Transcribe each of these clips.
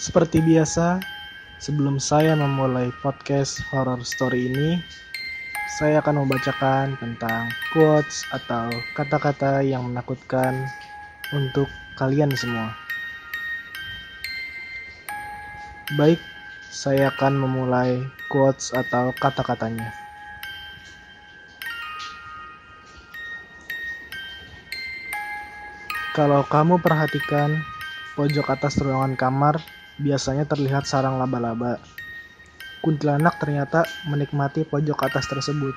Seperti biasa, sebelum saya memulai podcast horror story ini, saya akan membacakan tentang quotes atau kata-kata yang menakutkan untuk kalian semua. Baik, saya akan memulai quotes atau kata-katanya. Kalau kamu perhatikan pojok atas ruangan kamar, biasanya terlihat sarang laba-laba. Kuntilanak ternyata menikmati pojok atas tersebut.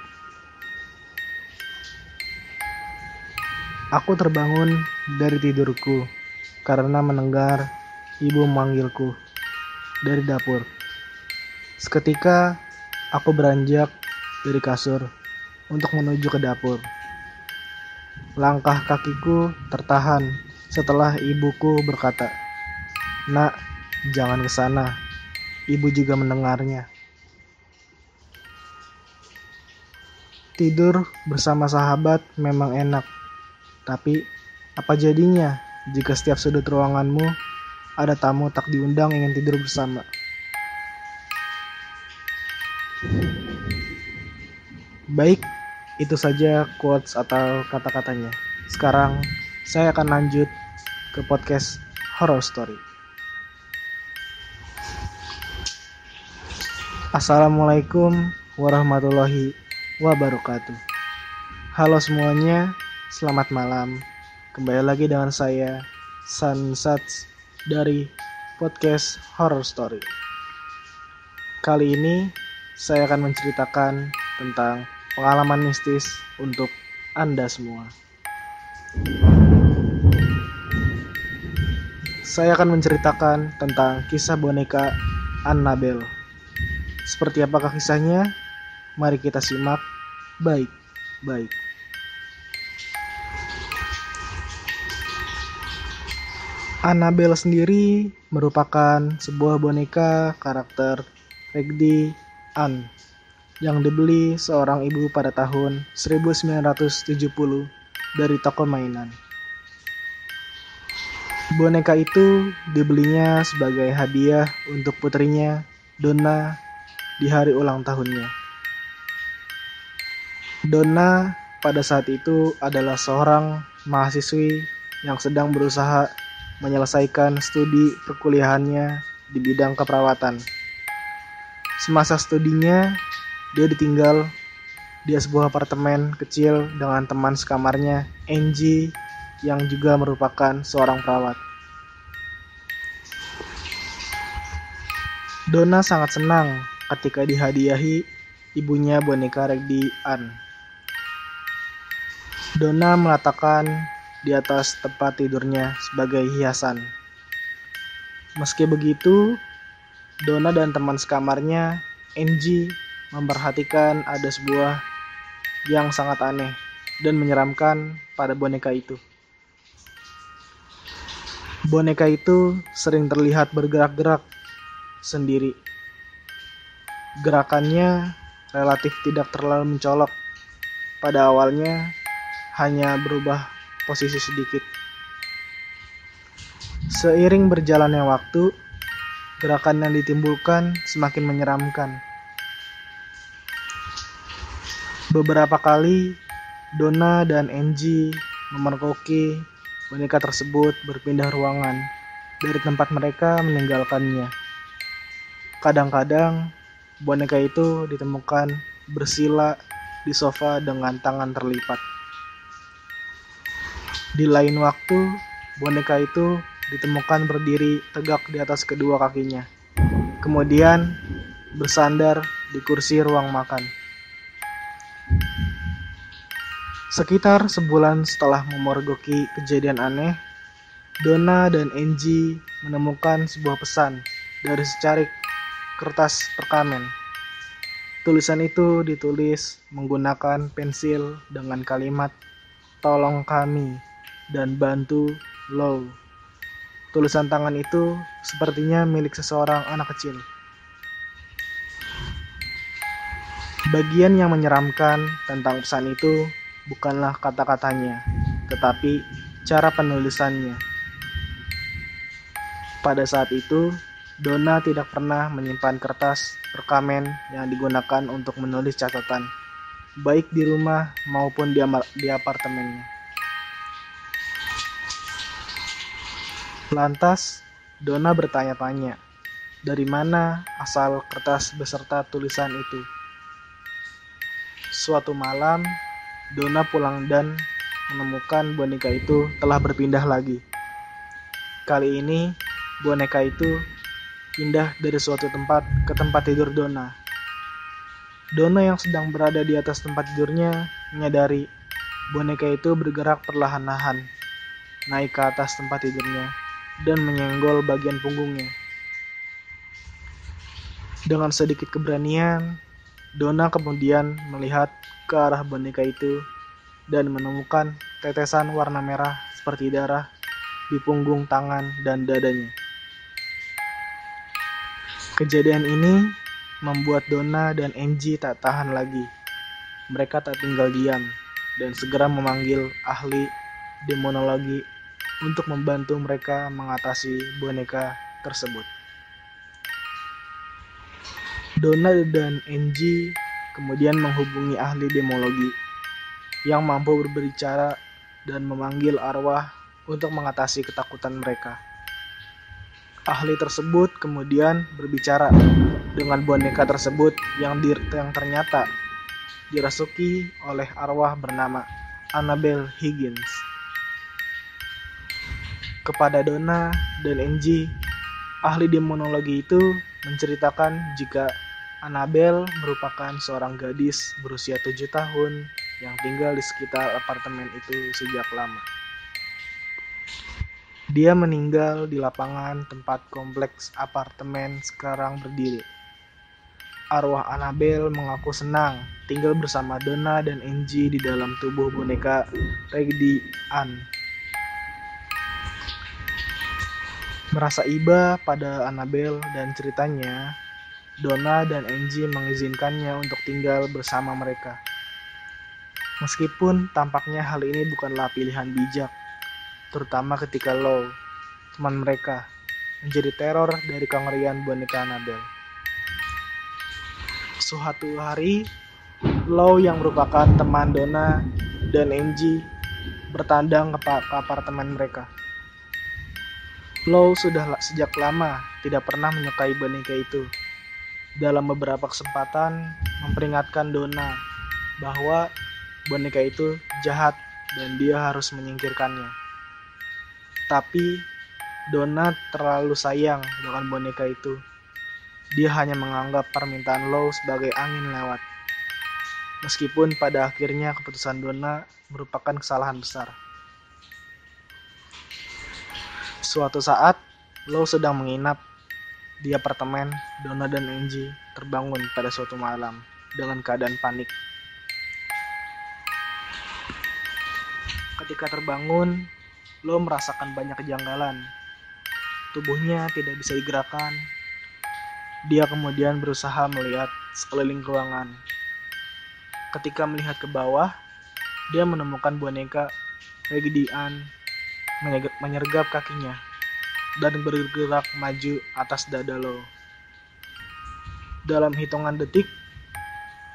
Aku terbangun dari tidurku karena mendengar ibu memanggilku dari dapur. Seketika aku beranjak dari kasur untuk menuju ke dapur. Langkah kakiku tertahan setelah ibuku berkata, "Nak, jangan ke sana." Ibu juga mendengarnya. Tidur bersama sahabat memang enak, tapi apa jadinya jika setiap sudut ruanganmu ada tamu tak diundang ingin tidur bersama? Baik, itu saja quotes atau kata-katanya. Sekarang saya akan lanjut ke podcast horror story. Assalamualaikum warahmatullahi wabarakatuh. Halo semuanya, selamat malam. Kembali lagi dengan saya Sunsats dari podcast Horror Story. Kali ini saya akan menceritakan tentang pengalaman mistis untuk Anda semua. Saya akan menceritakan tentang kisah boneka Annabelle. Seperti apakah kisahnya? Mari kita simak baik-baik. Annabelle sendiri merupakan sebuah boneka karakter Regdi Ann yang dibeli seorang ibu pada tahun 1970 dari toko mainan. Boneka itu dibelinya sebagai hadiah untuk putrinya, Donna, di hari ulang tahunnya. Donna pada saat itu adalah seorang mahasiswi yang sedang berusaha menyelesaikan studi perkuliahannya di bidang keperawatan. Semasa studinya, dia ditinggal di sebuah apartemen kecil dengan teman sekamarnya, Angie, yang juga merupakan seorang perawat. Donna sangat senang ketika dihadiahi ibunya boneka Regdi Ann. Donna meletakkan di atas tempat tidurnya sebagai hiasan. Meski begitu, Donna dan teman sekamarnya, Angie, memperhatikan ada sebuah yang sangat aneh dan menyeramkan pada boneka itu. Boneka itu sering terlihat bergerak-gerak sendiri. Gerakannya relatif tidak terlalu mencolok. Pada awalnya hanya berubah posisi sedikit. Seiring berjalannya waktu, gerakan yang ditimbulkan semakin menyeramkan. Beberapa kali, Donna dan Angie memergoki boneka tersebut berpindah ruangan dari tempat mereka meninggalkannya. Kadang-kadang, boneka itu ditemukan bersila di sofa dengan tangan terlipat. Di lain waktu, boneka itu ditemukan berdiri tegak di atas kedua kakinya. Kemudian bersandar di kursi ruang makan. Sekitar sebulan setelah memergoki kejadian aneh, Donna dan Angie menemukan sebuah pesan dari secarik kertas perkamen. Tulisan itu ditulis menggunakan pensil dengan kalimat "Tolong kami" dan bantu low. Tulisan tangan itu sepertinya milik seseorang anak kecil. Bagian yang menyeramkan tentang pesan itu bukanlah kata-katanya, tetapi cara penulisannya. Pada saat itu, Dona tidak pernah menyimpan kertas perkamen yang digunakan untuk menulis catatan, baik di rumah maupun di, di apartemennya. Lantas, Dona bertanya-tanya, dari mana asal kertas beserta tulisan itu? Suatu malam, Dona pulang dan menemukan boneka itu telah berpindah lagi. Kali ini, boneka itu pindah dari suatu tempat ke tempat tidur Dona. Dona yang sedang berada di atas tempat tidurnya menyadari boneka itu bergerak perlahan-lahan naik ke atas tempat tidurnya dan menyenggol bagian punggungnya. Dengan sedikit keberanian, Dona kemudian melihat ke arah boneka itu dan menemukan tetesan warna merah seperti darah di punggung tangan dan dadanya. Kejadian ini membuat Donna dan Angie tak tahan lagi. Mereka tak tinggal diam dan segera memanggil ahli demonologi untuk membantu mereka mengatasi boneka tersebut. Donna dan Angie kemudian menghubungi ahli demologi yang mampu berbicara dan memanggil arwah untuk mengatasi ketakutan mereka. Ahli tersebut kemudian berbicara dengan boneka tersebut yang, di, yang ternyata dirasuki oleh arwah bernama Annabel Higgins. Kepada Donna dan Angie, ahli demonologi itu menceritakan jika Annabel merupakan seorang gadis berusia tujuh tahun yang tinggal di sekitar apartemen itu sejak lama. Dia meninggal di lapangan tempat kompleks apartemen sekarang berdiri. Arwah Annabel mengaku senang tinggal bersama Donna dan Angie di dalam tubuh boneka Raggedy Ann. Merasa iba pada Annabel dan ceritanya, Donna dan Angie mengizinkannya untuk tinggal bersama mereka. Meskipun tampaknya hal ini bukanlah pilihan bijak, terutama ketika Low, teman mereka, menjadi teror dari kengerian boneka Annabel. Suatu hari, Low yang merupakan teman Donna dan Angie bertandang ke apartemen mereka. Low sudah sejak lama tidak pernah menyukai boneka itu dalam beberapa kesempatan memperingatkan Donna bahwa boneka itu jahat dan dia harus menyingkirkannya. Tapi Donna terlalu sayang dengan boneka itu. Dia hanya menganggap permintaan Low sebagai angin lewat. Meskipun pada akhirnya keputusan Donna merupakan kesalahan besar. Suatu saat, Low sedang menginap di apartemen, Donna dan Angie terbangun pada suatu malam dengan keadaan panik. Ketika terbangun, Lo merasakan banyak kejanggalan. Tubuhnya tidak bisa digerakkan. Dia kemudian berusaha melihat sekeliling ruangan. Ketika melihat ke bawah, dia menemukan boneka Raggedy Ann menyergap kakinya dan bergerak maju atas dada lo. Dalam hitungan detik,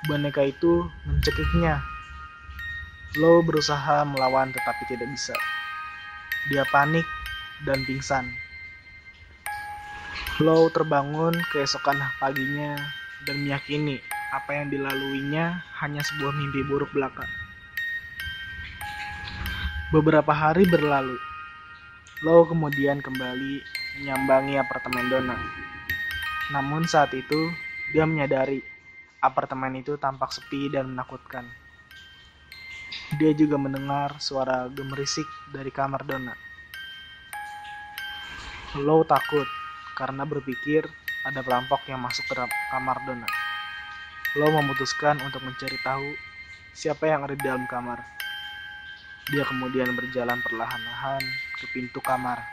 boneka itu mencekiknya. Lo berusaha melawan tetapi tidak bisa. Dia panik dan pingsan. Lo terbangun keesokan paginya dan meyakini apa yang dilaluinya hanya sebuah mimpi buruk belaka. Beberapa hari berlalu, Lo kemudian kembali menyambangi apartemen Donna. Namun saat itu, dia menyadari apartemen itu tampak sepi dan menakutkan. Dia juga mendengar suara gemerisik dari kamar Donna. Lo takut karena berpikir ada perampok yang masuk ke kamar Donna. Lo memutuskan untuk mencari tahu siapa yang ada di dalam kamar. Dia kemudian berjalan perlahan-lahan ke pintu kamar.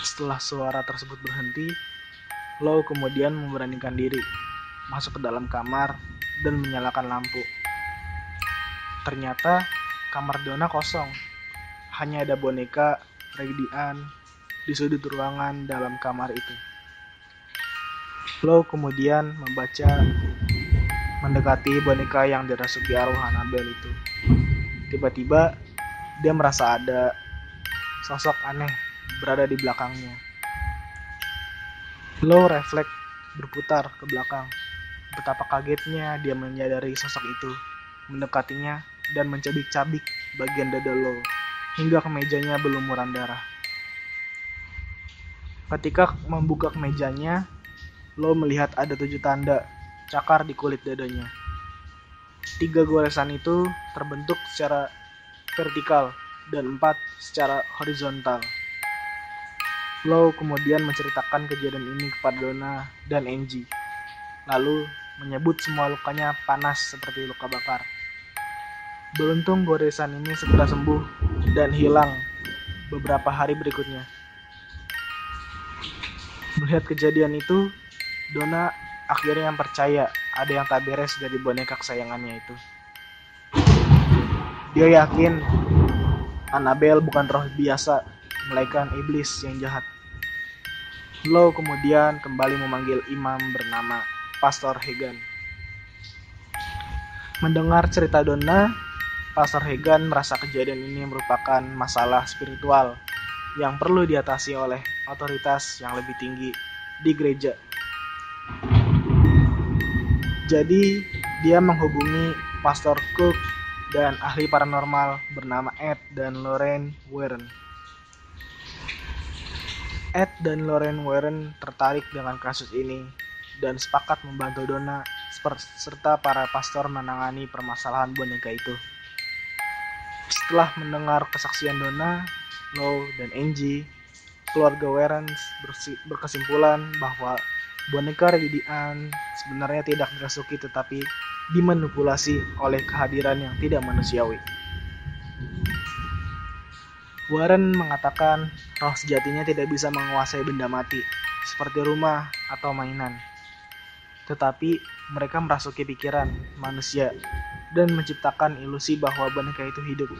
Setelah suara tersebut berhenti, Low kemudian memberanikan diri masuk ke dalam kamar dan menyalakan lampu. Ternyata kamar Donna kosong. Hanya ada boneka Raggedy Ann di sudut ruangan dalam kamar itu. Lo kemudian membaca mendekati boneka yang dirasuki arwah Annabelle itu. Tiba-tiba dia merasa ada sosok aneh berada di belakangnya. Lo refleks berputar ke belakang. Betapa kagetnya dia menyadari sosok itu, mendekatinya dan mencabik-cabik bagian dada lo hingga kemejanya berlumuran darah. Ketika membuka kemejanya, lo melihat ada tujuh tanda cakar di kulit dadanya. Tiga goresan itu terbentuk secara vertikal dan empat secara horizontal. Lo kemudian menceritakan kejadian ini kepada Donna dan Angie, lalu menyebut semua lukanya panas seperti luka bakar. Beruntung goresan ini segera sembuh dan hilang beberapa hari berikutnya. Melihat kejadian itu, Donna akhirnya yang percaya ada yang tak beres dari boneka kesayangannya itu. Dia yakin Annabelle bukan roh biasa, melainkan iblis yang jahat. Lo kemudian kembali memanggil imam bernama Pastor Hegan. Mendengar cerita Donna, Pastor Hegan merasa kejadian ini merupakan masalah spiritual yang perlu diatasi oleh otoritas yang lebih tinggi di gereja. Jadi, dia menghubungi Pastor Cook dan ahli paranormal bernama Ed dan Lorraine Warren. Ed dan Lorraine Warren tertarik dengan kasus ini dan sepakat membantu Donna serta para pastor menangani permasalahan boneka itu. Setelah mendengar kesaksian Donna, Lo dan Angie, keluarga Warren berkesimpulan bahwa boneka Redian sebenarnya tidak dirasuki tetapi dimanipulasi oleh kehadiran yang tidak manusiawi. Warren mengatakan roh sejatinya tidak bisa menguasai benda mati, seperti rumah atau mainan. Tetapi mereka merasuki pikiran manusia dan menciptakan ilusi bahwa boneka itu hidup.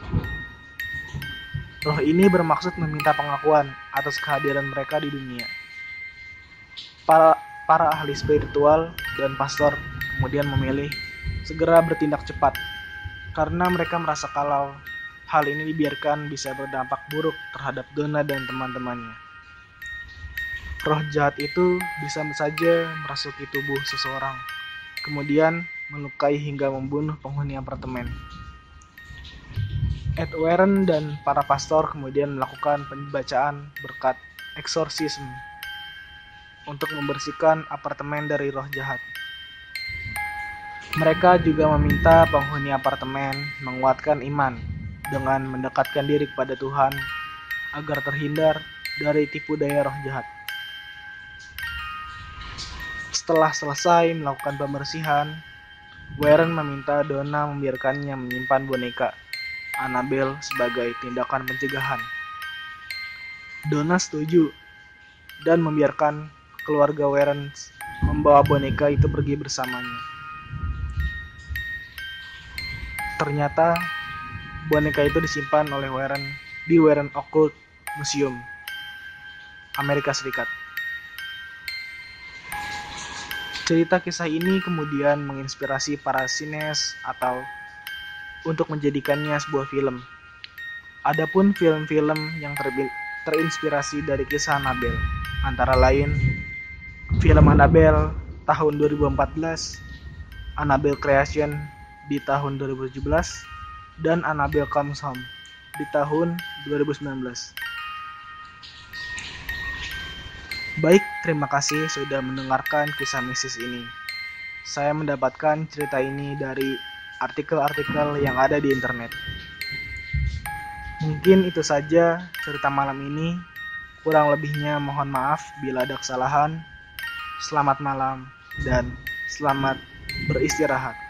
Roh ini bermaksud meminta pengakuan atas kehadiran mereka di dunia. Para, para ahli spiritual dan pastor kemudian memilih segera bertindak cepat karena mereka merasa kalau hal ini dibiarkan bisa berdampak buruk terhadap Donna dan teman-temannya. Roh jahat itu bisa saja merasuki tubuh seseorang, kemudian melukai hingga membunuh penghuni apartemen. Ed Warren dan para pastor kemudian melakukan pembacaan berkat eksorsisme untuk membersihkan apartemen dari roh jahat. Mereka juga meminta penghuni apartemen menguatkan iman dengan mendekatkan diri kepada Tuhan agar terhindar dari tipu daya roh jahat. Setelah selesai melakukan pembersihan, Warren meminta Donna membiarkannya menyimpan boneka Annabelle sebagai tindakan pencegahan. Donna setuju dan membiarkan keluarga Warren membawa boneka itu pergi bersamanya. Ternyata boneka itu disimpan oleh Warren di Warren Occult Museum, Amerika Serikat. Cerita kisah ini kemudian menginspirasi para sines atau untuk menjadikannya sebuah film. Adapun film-film yang terinspirasi dari kisah Annabelle antara lain film Annabelle tahun 2014, Annabelle Creation di tahun 2017 dan Annabelle Comes Home di tahun 2019. Baik, terima kasih sudah mendengarkan kisah mistis ini. Saya mendapatkan cerita ini dari artikel-artikel yang ada di internet. Mungkin itu saja cerita malam ini. Kurang lebihnya mohon maaf bila ada kesalahan. Selamat malam dan selamat beristirahat.